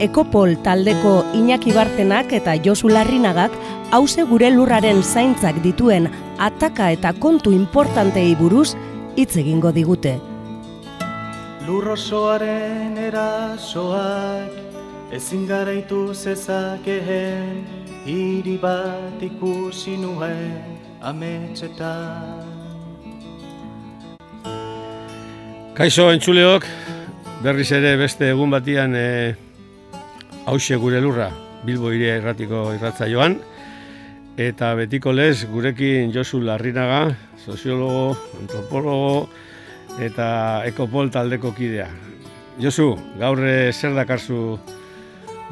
Ekopol taldeko Iñaki Bartenak eta Josu Larrinagak hause gure lurraren zaintzak dituen ataka eta kontu importantei buruz hitz egingo digute. Lurrosoaren erasoak ezin garaitu zezakeen hiri bat ikusi nuen ametxetan. Kaixo entzuleok, berriz ere beste egun batian e, hause gure lurra, Bilbo iria irratiko irratza joan, eta betiko lez gurekin Josu Larrinaga, soziologo, antropologo eta ekopol taldeko kidea. Josu, gaur eh, zer dakarzu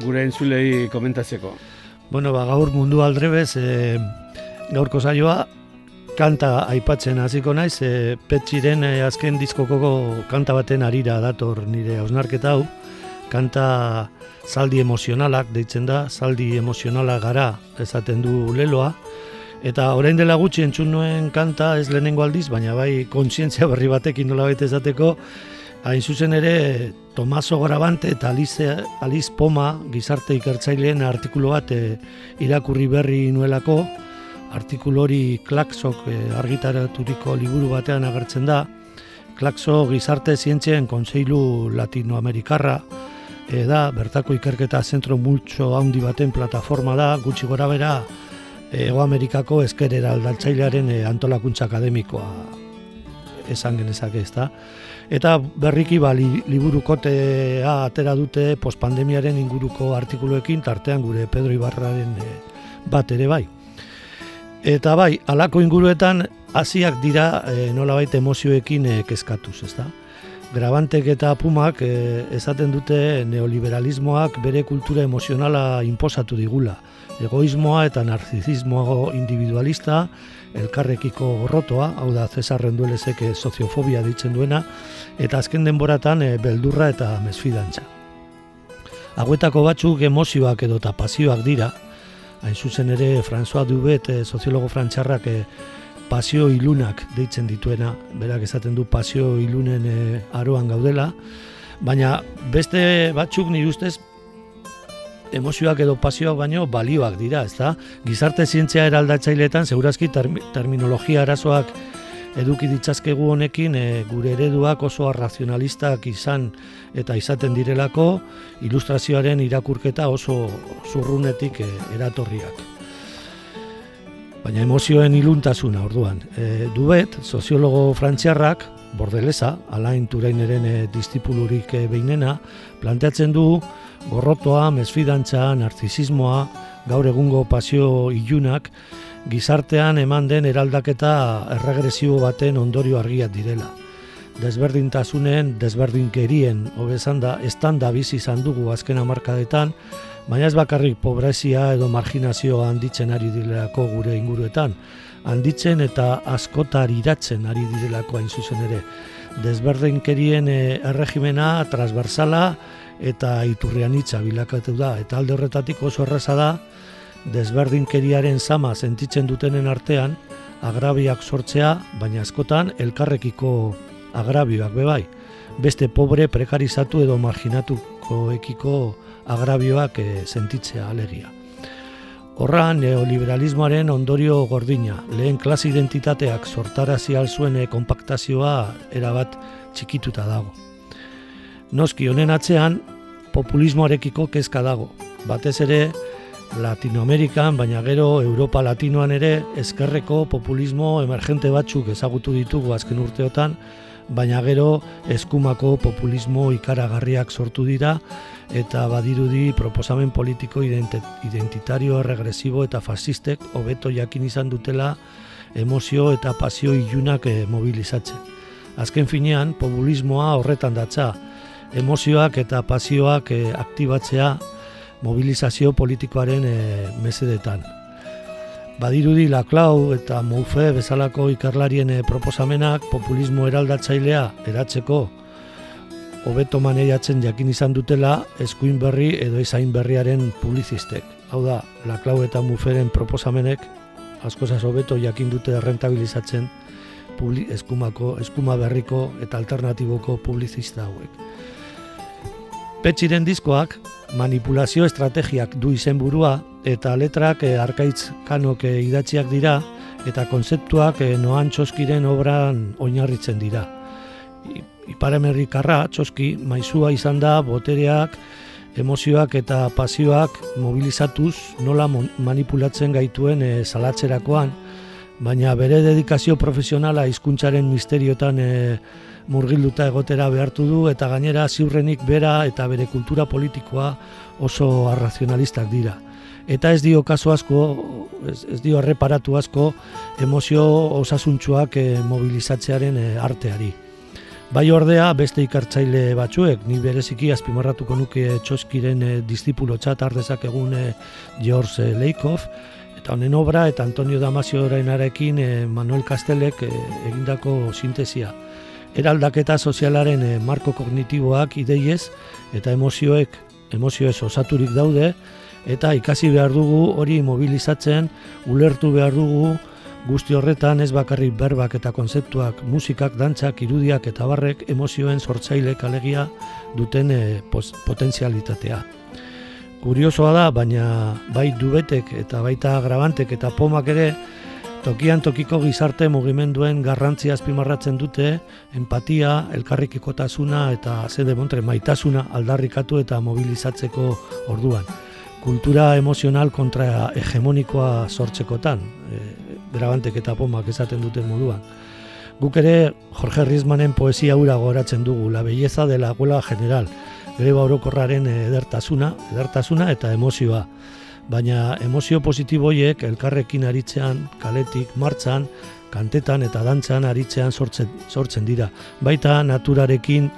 gure entzulei komentatzeko? Bueno, ba, gaur mundu aldrebez, e, gaurko saioa, kanta aipatzen hasiko naiz, e, petxiren e, azken diskokoko kanta baten arira dator nire hausnarketa hau, kanta zaldi emozionalak deitzen da, zaldi emozionala gara esaten du leloa, eta orain dela gutxi entzun nuen kanta ez lehenengo aldiz, baina bai kontzientzia berri batekin nola baita esateko, hain zuzen ere Tomaso Grabante eta Alice, Alice Poma gizarte ikertzaileen artikulu bat e, irakurri berri nuelako, artikulu hori Klaksok e, argitaraturiko liburu batean agertzen da, Klakso gizarte zientzien konseilu latinoamerikarra, da, bertako ikerketa zentro multxo handi baten plataforma da, gutxi gora bera, Ego Amerikako eskerera aldaltzailearen e, antolakuntza akademikoa esan genezak ez da. Eta berriki ba, li, liburu kotea atera dute postpandemiaren inguruko artikuluekin, tartean gure Pedro Ibarraren e, bat ere bai. Eta bai, alako inguruetan hasiak dira e, nolabait emozioekin e, kezkatuz, ez da? Grabantek eta Pumak e, esaten dute neoliberalismoak bere kultura emozionala inposatu digula. Egoismoa eta narzizismoa individualista, elkarrekiko gorrotoa, hau da Cesarren duelezek soziofobia ditzen duena, eta azken denboratan e, beldurra eta mesfidantza. Hauetako batzuk emozioak edo eta pasioak dira, hain zuzen ere François Dubet, e, soziologo frantxarrak e, pasio ilunak deitzen dituena, berak esaten du pasio ilunen e, aroan gaudela, baina beste batzuk nire ustez emozioak edo pasioak baino balioak dira, ezta? Gizarte zientzia eraldatzaileetan segurazki terminologia arazoak eduki ditzazkegu honekin e, gure ereduak oso arrazionalistak izan eta izaten direlako ilustrazioaren irakurketa oso zurrunetik e, eratorriak baina emozioen iluntasuna orduan. E, dubet, soziologo frantziarrak, bordeleza, alain turaineren e, distipulurik e, behinena, planteatzen du gorrotoa, mesfidantza, narzisismoa, gaur egungo pasio ilunak, gizartean eman den eraldaketa erregresibo baten ondorio argiak direla. Desberdintasunen, desberdinkerien, hobezan da, estanda bizi izan dugu azken amarkadetan, baina ez bakarrik pobrezia edo marginazioa handitzen ari direlako gure inguruetan, handitzen eta askotar iratzen ari direlako hain zuzen ere. Desberdinkerien eh, erregimena transversala eta iturrian itza bilakatu da, eta alde horretatik oso erreza da, desberdinkeriaren sama sentitzen dutenen artean, agrabiak sortzea, baina askotan elkarrekiko agrabioak bebai, beste pobre prekarizatu edo marginatuko ekiko agrabioak e, sentitzea alegia. Horra neoliberalismoaren ondorio gordina, lehen klase identitateak sortarazi alzuen e, kompaktazioa erabat txikituta dago. Noski honen atzean populismoarekiko kezka dago, batez ere Latinoamerikan, baina gero Europa Latinoan ere ezkerreko populismo emergente batzuk ezagutu ditugu azken urteotan, baina gero eskumako populismo ikaragarriak sortu dira eta badirudi proposamen politiko identitario, regresibo eta fasistek hobeto jakin izan dutela emozio eta pasio ilunak e, mobilizatzen. Azken finean, populismoa horretan datza, emozioak eta pasioak e, aktibatzea mobilizazio politikoaren e, mesedetan. Badirudi La Clau eta Moufe bezalako ikerlarien e, proposamenak populismo eraldatzailea eratzeko hobeto maneiatzen jakin izan dutela eskuin berri edo izain berriaren publizistek. Hau da, La Clau eta Mouferen proposamenek askozaz hobeto jakin dute rentabilizatzen publi, eskumako, eskuma berriko eta alternatiboko publizista hauek. Petxiren diskoak manipulazio estrategiak du izenburua eta letrak e, arkaitz kanok e, idatziak dira eta konzeptuak e, noan txoskiren obran oinarritzen dira. Iparemerrikarra txoski maizua izan da botereak, emozioak eta pasioak mobilizatuz nola manipulatzen gaituen e, salatzerakoan, baina bere dedikazio profesionala hizkuntzaren misteriotan e, murgilduta egotera behartu du eta gainera ziurrenik bera eta bere kultura politikoa oso arrazionalistak dira. Eta ez dio kaso asko, ez, ez dio erreparatu asko emozio osasuntsuak e, mobilizatzearen e, arteari. Bai ordea beste ikartzaile batzuek, ni bereziki azpimarratuko nuke txoskiren e, distipulo txat ardezak egun e, George Leikov, eta honen obra eta Antonio Damasio orainarekin e, Manuel Castelek e, egindako sintesia eraldaketa sozialaren eh, marko kognitiboak ideiez eta emozioek emozioez osaturik daude eta ikasi behar dugu hori mobilizatzen, ulertu behar dugu guzti horretan ez bakarrik berbak eta konzeptuak, musikak, dantzak, irudiak eta barrek emozioen sortzaile kalegia duten e, potentzialitatea. Kuriosoa da, baina bai dubetek eta baita grabantek eta pomak ere Tokian tokiko gizarte mugimenduen garrantzia azpimarratzen dute, empatia, elkarrikikotasuna eta zede montre maitasuna aldarrikatu eta mobilizatzeko orduan. Kultura emozional kontra hegemonikoa sortzekotan, e, berabantek eta pomak esaten duten moduan. Guk ere Jorge Rizmanen poesia ura goratzen dugu, la belleza de la abuela general, greba orokorraren edertasuna, edertasuna eta emozioa baina emozio positiboiek elkarrekin aritzean, kaletik, martzan, kantetan eta dantzan aritzean sortzen, sortzen dira. Baita naturarekin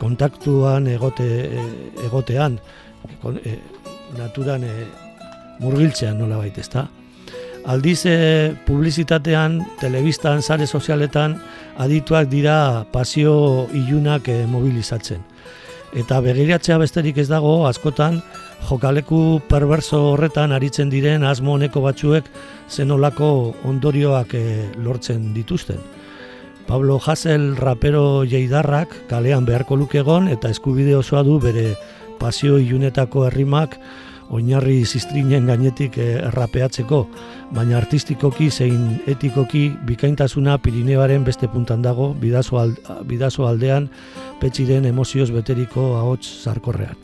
kontaktuan egote, e, egotean, e, naturan e, murgiltzean nola baita, ezta? Aldiz e, publizitatean, telebistan, sare sozialetan, adituak dira pasio ilunak e, mobilizatzen. Eta begiratzea besterik ez dago, askotan, jokaleku perverso horretan aritzen diren asmo honeko batzuek zenolako ondorioak e, lortzen dituzten. Pablo Hassel rapero jeidarrak kalean beharko lukegon eta eskubide osoa du bere pasio ilunetako herrimak oinarri ziztrinen gainetik eh, errapeatzeko, baina artistikoki zein etikoki bikaintasuna Pirineoaren beste puntan dago bidazo, bidazo aldean petxiren emozioz beteriko ahots zarkorrean.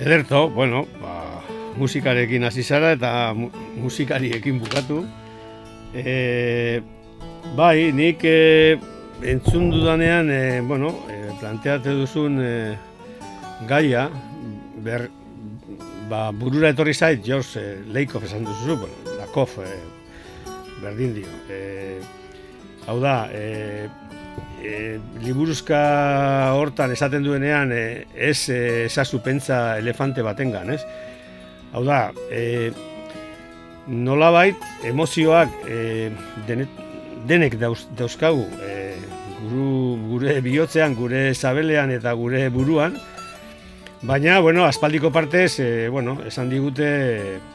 Ederto, bueno, ba, musikarekin hasi zara eta musikariekin bukatu. E, bai, nik e, entzun dudanean, e, bueno, e, planteate duzun e, gaia, ber, ba, burura etorri zait, George e, Leikov esan duzu, bueno, Lakov, e, berdin dio. E, hau da, e, e, liburuzka hortan esaten duenean e, ez e, esazu pentsa elefante batengan, ez? Hau da, e, nolabait emozioak e, denet, denek dauz, dauzkagu e, guru, gure bihotzean, gure zabelean eta gure buruan, Baina, bueno, aspaldiko partez, e, bueno, esan digute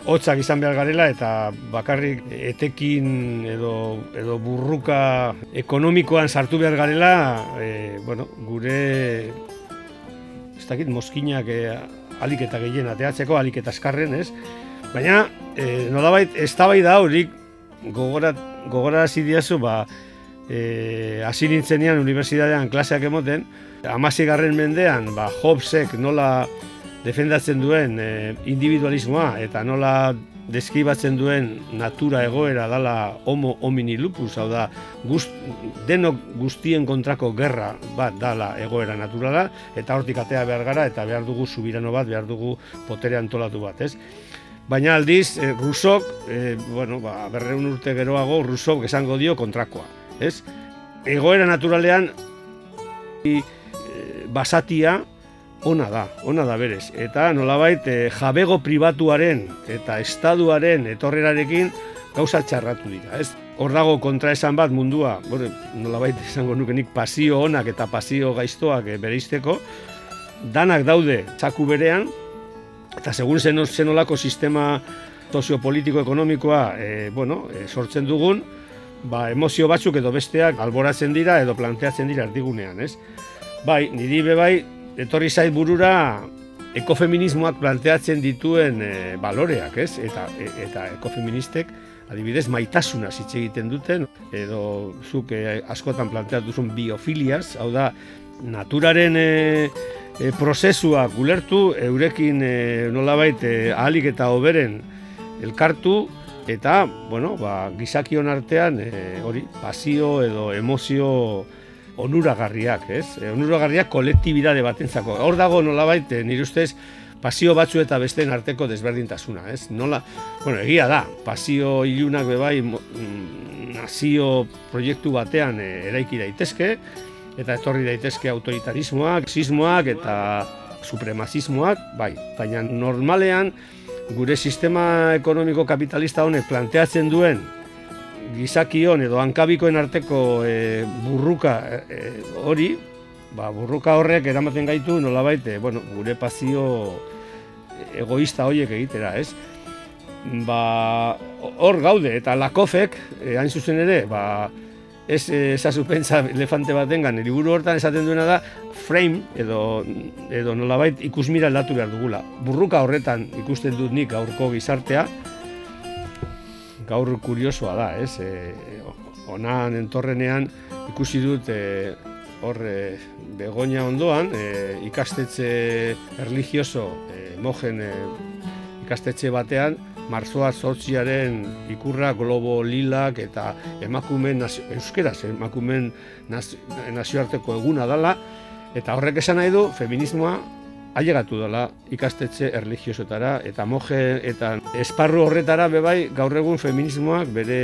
hotzak izan behar garela eta bakarrik etekin edo, edo burruka ekonomikoan sartu behar garela, e, bueno, gure, ez dakit, moskinak e, alik eta gehien ateatzeko, alik eta eskarren, ez? Baina, e, nolabait, ez da horik gogorat, gogorarazi diazu, ba, e, hasi nintzenean unibertsitatean klaseak emoten, Amasigarren mendean, ba, Hobbesek nola defendatzen duen e, individualismoa eta nola deskribatzen duen natura egoera dala homo homini lupus, hau da, gust, denok guztien kontrako gerra bat dala egoera naturala, eta hortik atea behar gara, eta behar dugu subirano bat, behar dugu potere antolatu bat, ez? Baina aldiz, e, Rusok, e, bueno, ba, berreun urte geroago, Rusok esango dio kontrakoa, ez? Egoera naturalean e, basatia ona da, ona da berez. Eta nolabait e, jabego pribatuaren eta estaduaren etorrerarekin gauza txarratu dira, ez? Hor dago kontraesan bat mundua, bore, nolabait esango nuke nik pasio onak eta pasio gaiztoak e, bereizteko, danak daude txaku berean, eta segun zen, zenolako sistema soziopolitiko-ekonomikoa e, bueno, e, sortzen dugun, ba, emozio batzuk edo besteak alboratzen dira edo planteatzen dira erdigunean, ez? Bai, niri be bai, etorri zait burura ekofeminismoak planteatzen dituen e, baloreak, ez? Eta, e, eta ekofeministek, adibidez, maitasuna hitz egiten duten, edo zuk e, askotan planteatu duzun biofiliaz, hau da, naturaren e, e, prozesua gulertu, eurekin e, nolabait e, ahalik eta oberen elkartu, eta, bueno, ba, gizakion artean, e, hori, pasio edo emozio onuragarriak, ez? E, onuragarriak kolektibidade batentzako. Hor dago nolabait, e, nire ustez, pasio batzu eta besteen arteko desberdintasuna, ez? Nola, bueno, egia da, pasio ilunak bebai mm, nazio proiektu batean e, eraiki daitezke, eta etorri daitezke autoritarismoak, sismoak eta supremazismoak, bai, baina normalean gure sistema ekonomiko kapitalista honek planteatzen duen gizakion edo hankabikoen arteko e, burruka e, hori, ba, burruka horrek eramaten gaitu nolabait, e, bueno, gure pasio egoista horiek egitera, ez? Ba, hor gaude, eta lakofek, e, hain zuzen ere, ba, ez ezazu pentsa elefante batengan, eriburu hortan esaten duena da, frame, edo, edo nolabait ikusmira aldatu behar dugula. Burruka horretan ikusten dut nik gaurko gizartea, gaur kuriosoa da, ez? E, onan entorrenean ikusi dut e, hor e, begonia ondoan e, ikastetxe erligioso e, mojen e, ikastetxe batean marzoa sortziaren ikurra globo lilak eta emakumen euskeraz emakumen nazioarteko eguna dala eta horrek esan nahi du feminismoa ailegatu dela ikastetxe erligiosotara eta moje eta esparru horretara bebai gaur egun feminismoak bere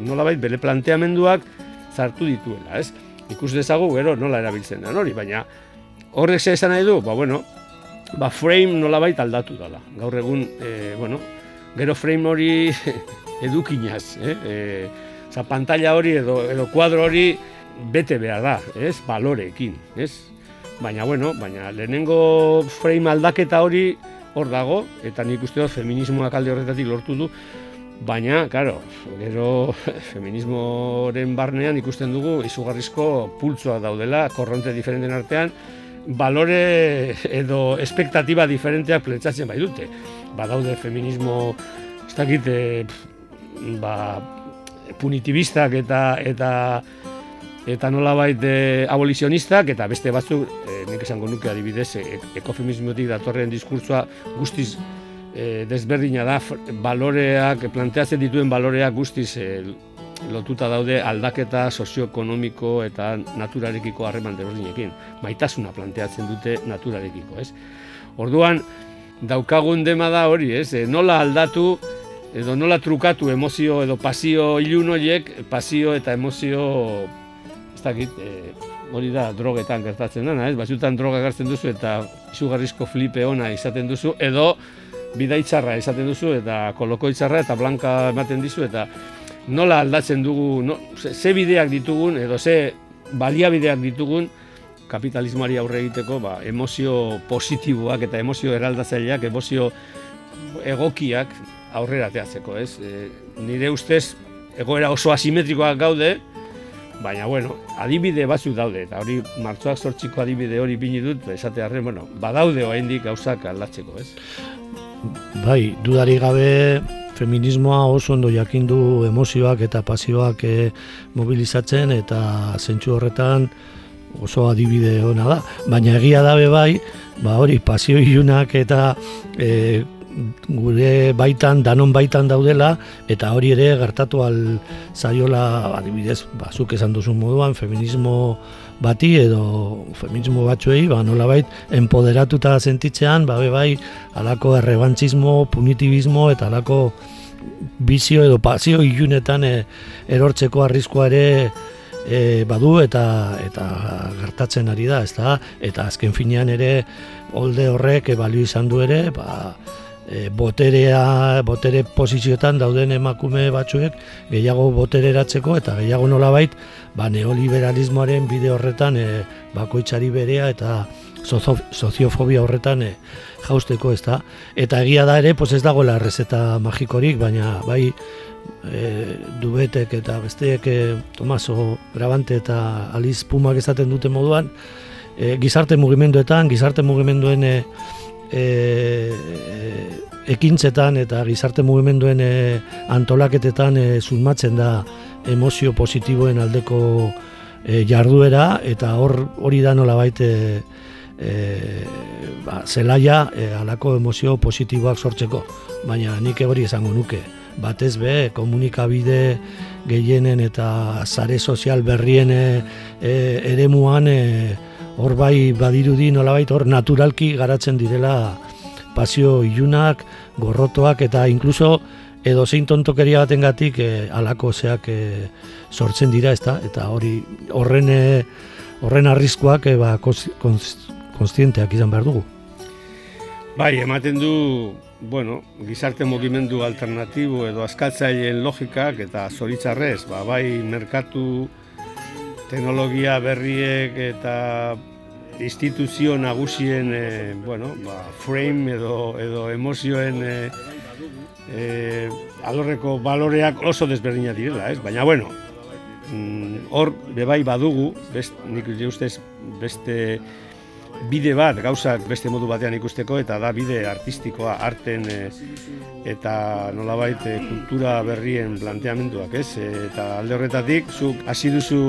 nolabait bere planteamenduak zartu dituela, ez? Ikus dezagu gero nola erabiltzen da hori, baina horrek ze esan nahi du, ba bueno, ba frame nolabait aldatu dela. Gaur egun, e, bueno, gero frame hori edukinaz, eh? E, Osa, pantalla hori edo, edo kuadro hori bete behar da, ez? Baloreekin, ez? Baina, bueno, baina lehenengo frame aldaketa hori hor dago, eta nik uste dut feminismoak alde horretatik lortu du, baina, karo, gero feminismoren barnean ikusten dugu izugarrizko pultzoa daudela, korronte diferenten artean, balore edo espektatiba diferenteak pletzatzen bai dute. Badaude feminismo, ez dakit, e, ba, punitibistak eta eta eta nolabait e, abolizionistak eta beste batzuk e, nik esango nuke adibidez e, ekofemismotik datorren diskurtsoa guztiz e, desberdina da baloreak planteatzen dituen baloreak guztiz e, lotuta daude aldaketa sozioekonomiko eta naturarekiko harreman desberdinekin maitasuna planteatzen dute naturarekiko, ez? Orduan daukagun dema da hori, ez? E, nola aldatu edo nola trukatu emozio edo pasio ilun horiek, pasio eta emozio ez dakit, e, hori da drogetan gertatzen dena, ez? Batzutan droga gertzen duzu eta izugarrizko flipe ona izaten duzu, edo bidaitzarra izaten duzu eta kolokoitzarra eta blanka ematen dizu eta nola aldatzen dugu, no, ze, bideak ditugun edo ze baliabideak ditugun kapitalismoari aurre egiteko ba, emozio positiboak eta emozio eraldatzaileak, emozio egokiak aurrera teatzeko, ez? E, nire ustez egoera oso asimetrikoak gaude, Baina, bueno, adibide batzuk daude, eta hori martzoak sortxiko adibide hori bini dut, esate harren, bueno, badaude oraindik gauzak aldatzeko, ez? Bai, dudari gabe feminismoa oso ondo jakindu emozioak eta pasioak e, mobilizatzen eta zentsu horretan oso adibide ona da. Baina egia dabe bai, ba hori pasio ilunak eta e, gure baitan, danon baitan daudela, eta hori ere gertatu al zaiola, adibidez, bazuk esan duzun moduan, feminismo bati edo feminismo batzuei, ba, nola bait, empoderatuta sentitzean, ba, bai, alako errebantzismo, punitibismo, eta alako bizio edo pasio ilunetan e, erortzeko arriskoa ere e, badu eta eta gertatzen ari da, ezta? Eta azken finean ere olde horrek balio izan du ere, ba, e, boterea, botere posizioetan dauden emakume batzuek gehiago botereratzeko eta gehiago nolabait ba, neoliberalismoaren bide horretan e, bakoitzari berea eta soziofobia horretan e, jausteko ez da. Eta egia da ere, pues ez dagoela errezeta magikorik, baina bai e, dubetek eta besteek e, Tomaso Grabante eta Aliz Pumak esaten dute moduan, e, gizarte mugimenduetan, gizarte mugimenduen e, e, ekintzetan eta gizarte mugimenduen e, antolaketetan e, zulmatzen da emozio positiboen aldeko e, jarduera eta hor hori da nola baite e, ba, zelaia e, alako emozio positiboak sortzeko baina nik hori esango nuke batez be komunikabide gehienen eta sare sozial berrien e, eremuan e, hor bai badirudi nolabait hor naturalki garatzen direla pasio ilunak, gorrotoak eta inkluso edo zein tontokeria batengatik e, alako zeak e, sortzen dira, ezta? Eta hori horren horren arriskuak e, ba kontzienteak izan behar dugu. Bai, ematen du, bueno, gizarte mugimendu alternatibo edo askatzaileen logikak eta zoritzarrez, ba, bai merkatu teknologia berriek eta instituzio nagusien e, bueno, ba, frame edo, edo emozioen e, e, alorreko baloreak oso desberdinak direla, ez? Baina, bueno, mm, hor, bebai badugu, best, nik ustez beste bide bat gauzak beste modu batean ikusteko eta da bide artistikoa, arten e, eta nolabait e, kultura berrien planteamenduak, ez? E, eta alde horretatik, zuk hasi duzu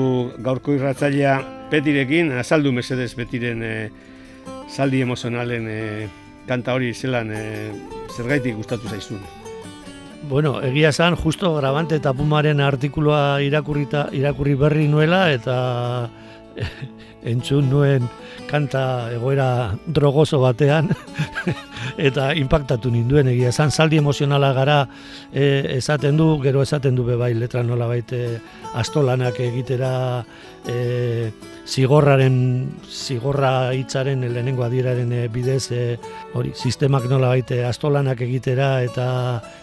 gaurko irratzailea petirekin, azaldu mesedez betiren e, saldi emozionalen e, kanta hori zelan e, zergaitik gustatu zaizun. Bueno, egia esan, justo grabante eta pumaren artikuloa irakurrita, irakurri berri nuela eta entzun nuen kanta egoera drogoso batean eta impactatu ninduen egia esan saldi emozionala gara e, esaten du, gero esaten du bebai letra nola baite astolanak egitera e, zigorraren zigorra hitzaren lehenengo adieraren e, bidez e, hori sistemak nola baite astolanak egitera eta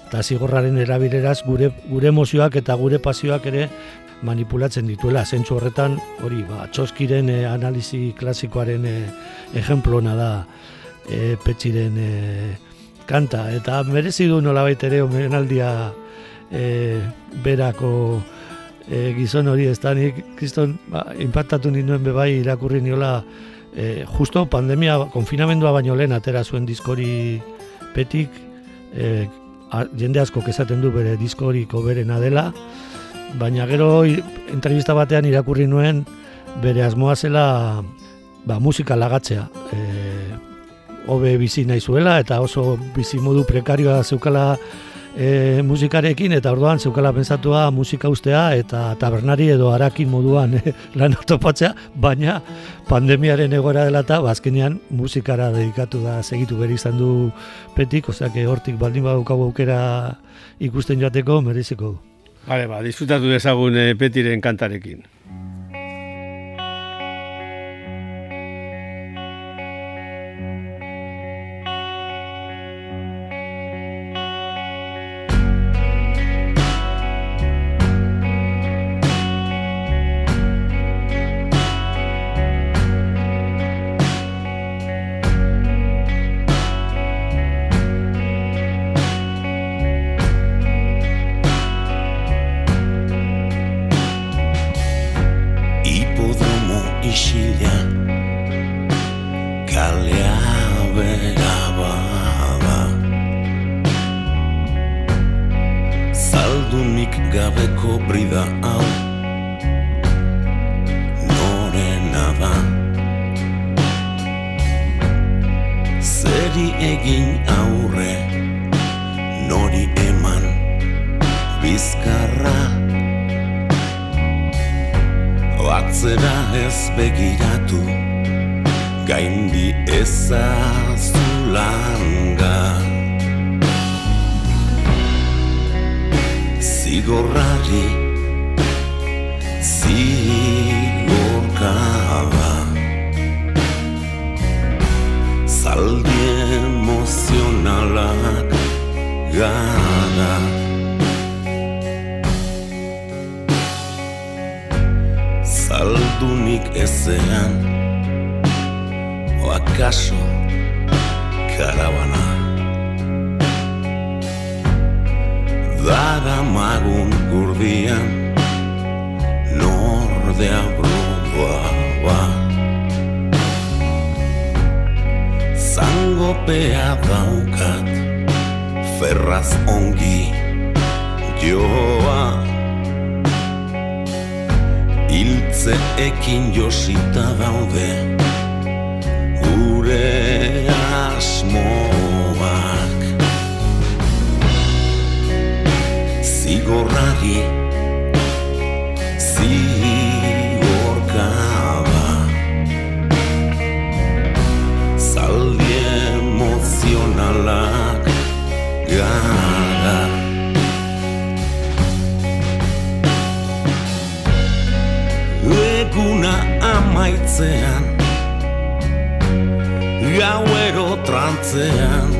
eta zigorraren erabileraz gure, gure emozioak eta gure pasioak ere manipulatzen dituela. Zentsu horretan hori ba txoskiren e, analisi klasikoaren e, ejemplona da e, petxiren e, kanta. Eta merezi du nolabait ere omenaldia e, berako e, gizon hori ez da nik kriston ba, impactatu ninduen bebai irakurri niola e, justo pandemia konfinamendua baino lehen atera zuen diskori petik e, jende asko esaten du bere diskoriko berena dela baina gero entrevista batean irakurri nuen bere asmoa zela ba, musika lagatzea. E, hobe bizi nahi zuela eta oso bizi modu prekarioa zeukala e, musikarekin eta orduan zeukala pensatua musika ustea eta tabernari edo arakin moduan e, lan topatzea, baina pandemiaren egora dela eta bazkenean musikara dedikatu da segitu beri izan du petik, ozak hortik baldin badukagu aukera ikusten joateko mereziko du. Bale, ba, disfrutatu dezagun eh, petiren kantarekin. isila kalea bera bada Zaldunik gabeko brida hau norena da Zeri egin aurre nori eman bizka atzera ez begiratu gaindi ezazu langa zigorrari zigorrari Oakaso karabana Dara magun gurdian Nordea brua ba Zangopea daukat Ferraz ongi joa Hiltze ekin josita daude Gure asmoak. Zigorrari Zigorkaba. Zaldi emozionalak gara. Eguna amaitzean Gauero trantzean.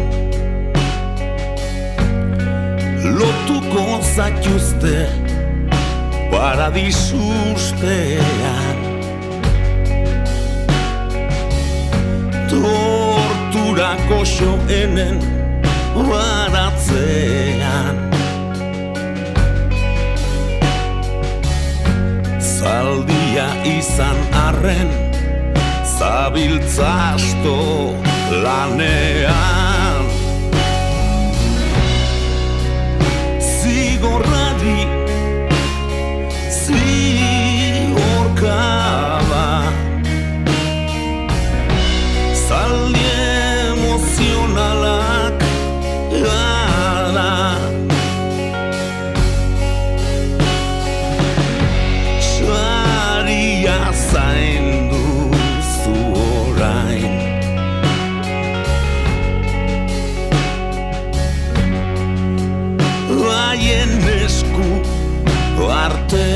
Lotuko zaituzte Paradisustean Torturako xoenen Baratzean. Zaldia izan arren Zabiltza asto lanean artean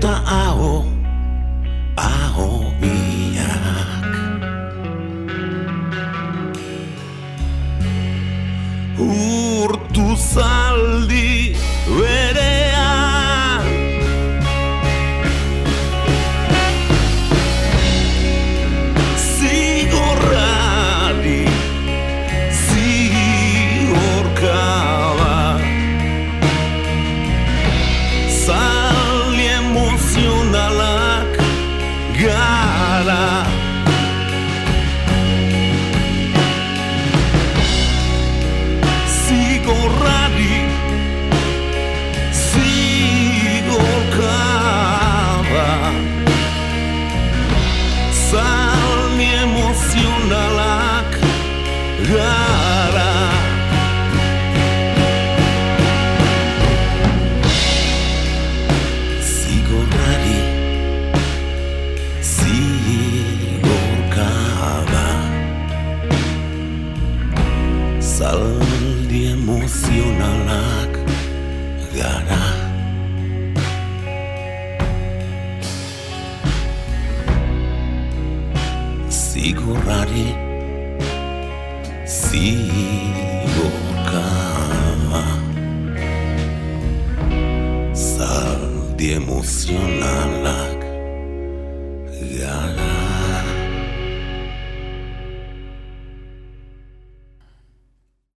eta aho Aho biak urtu zaldi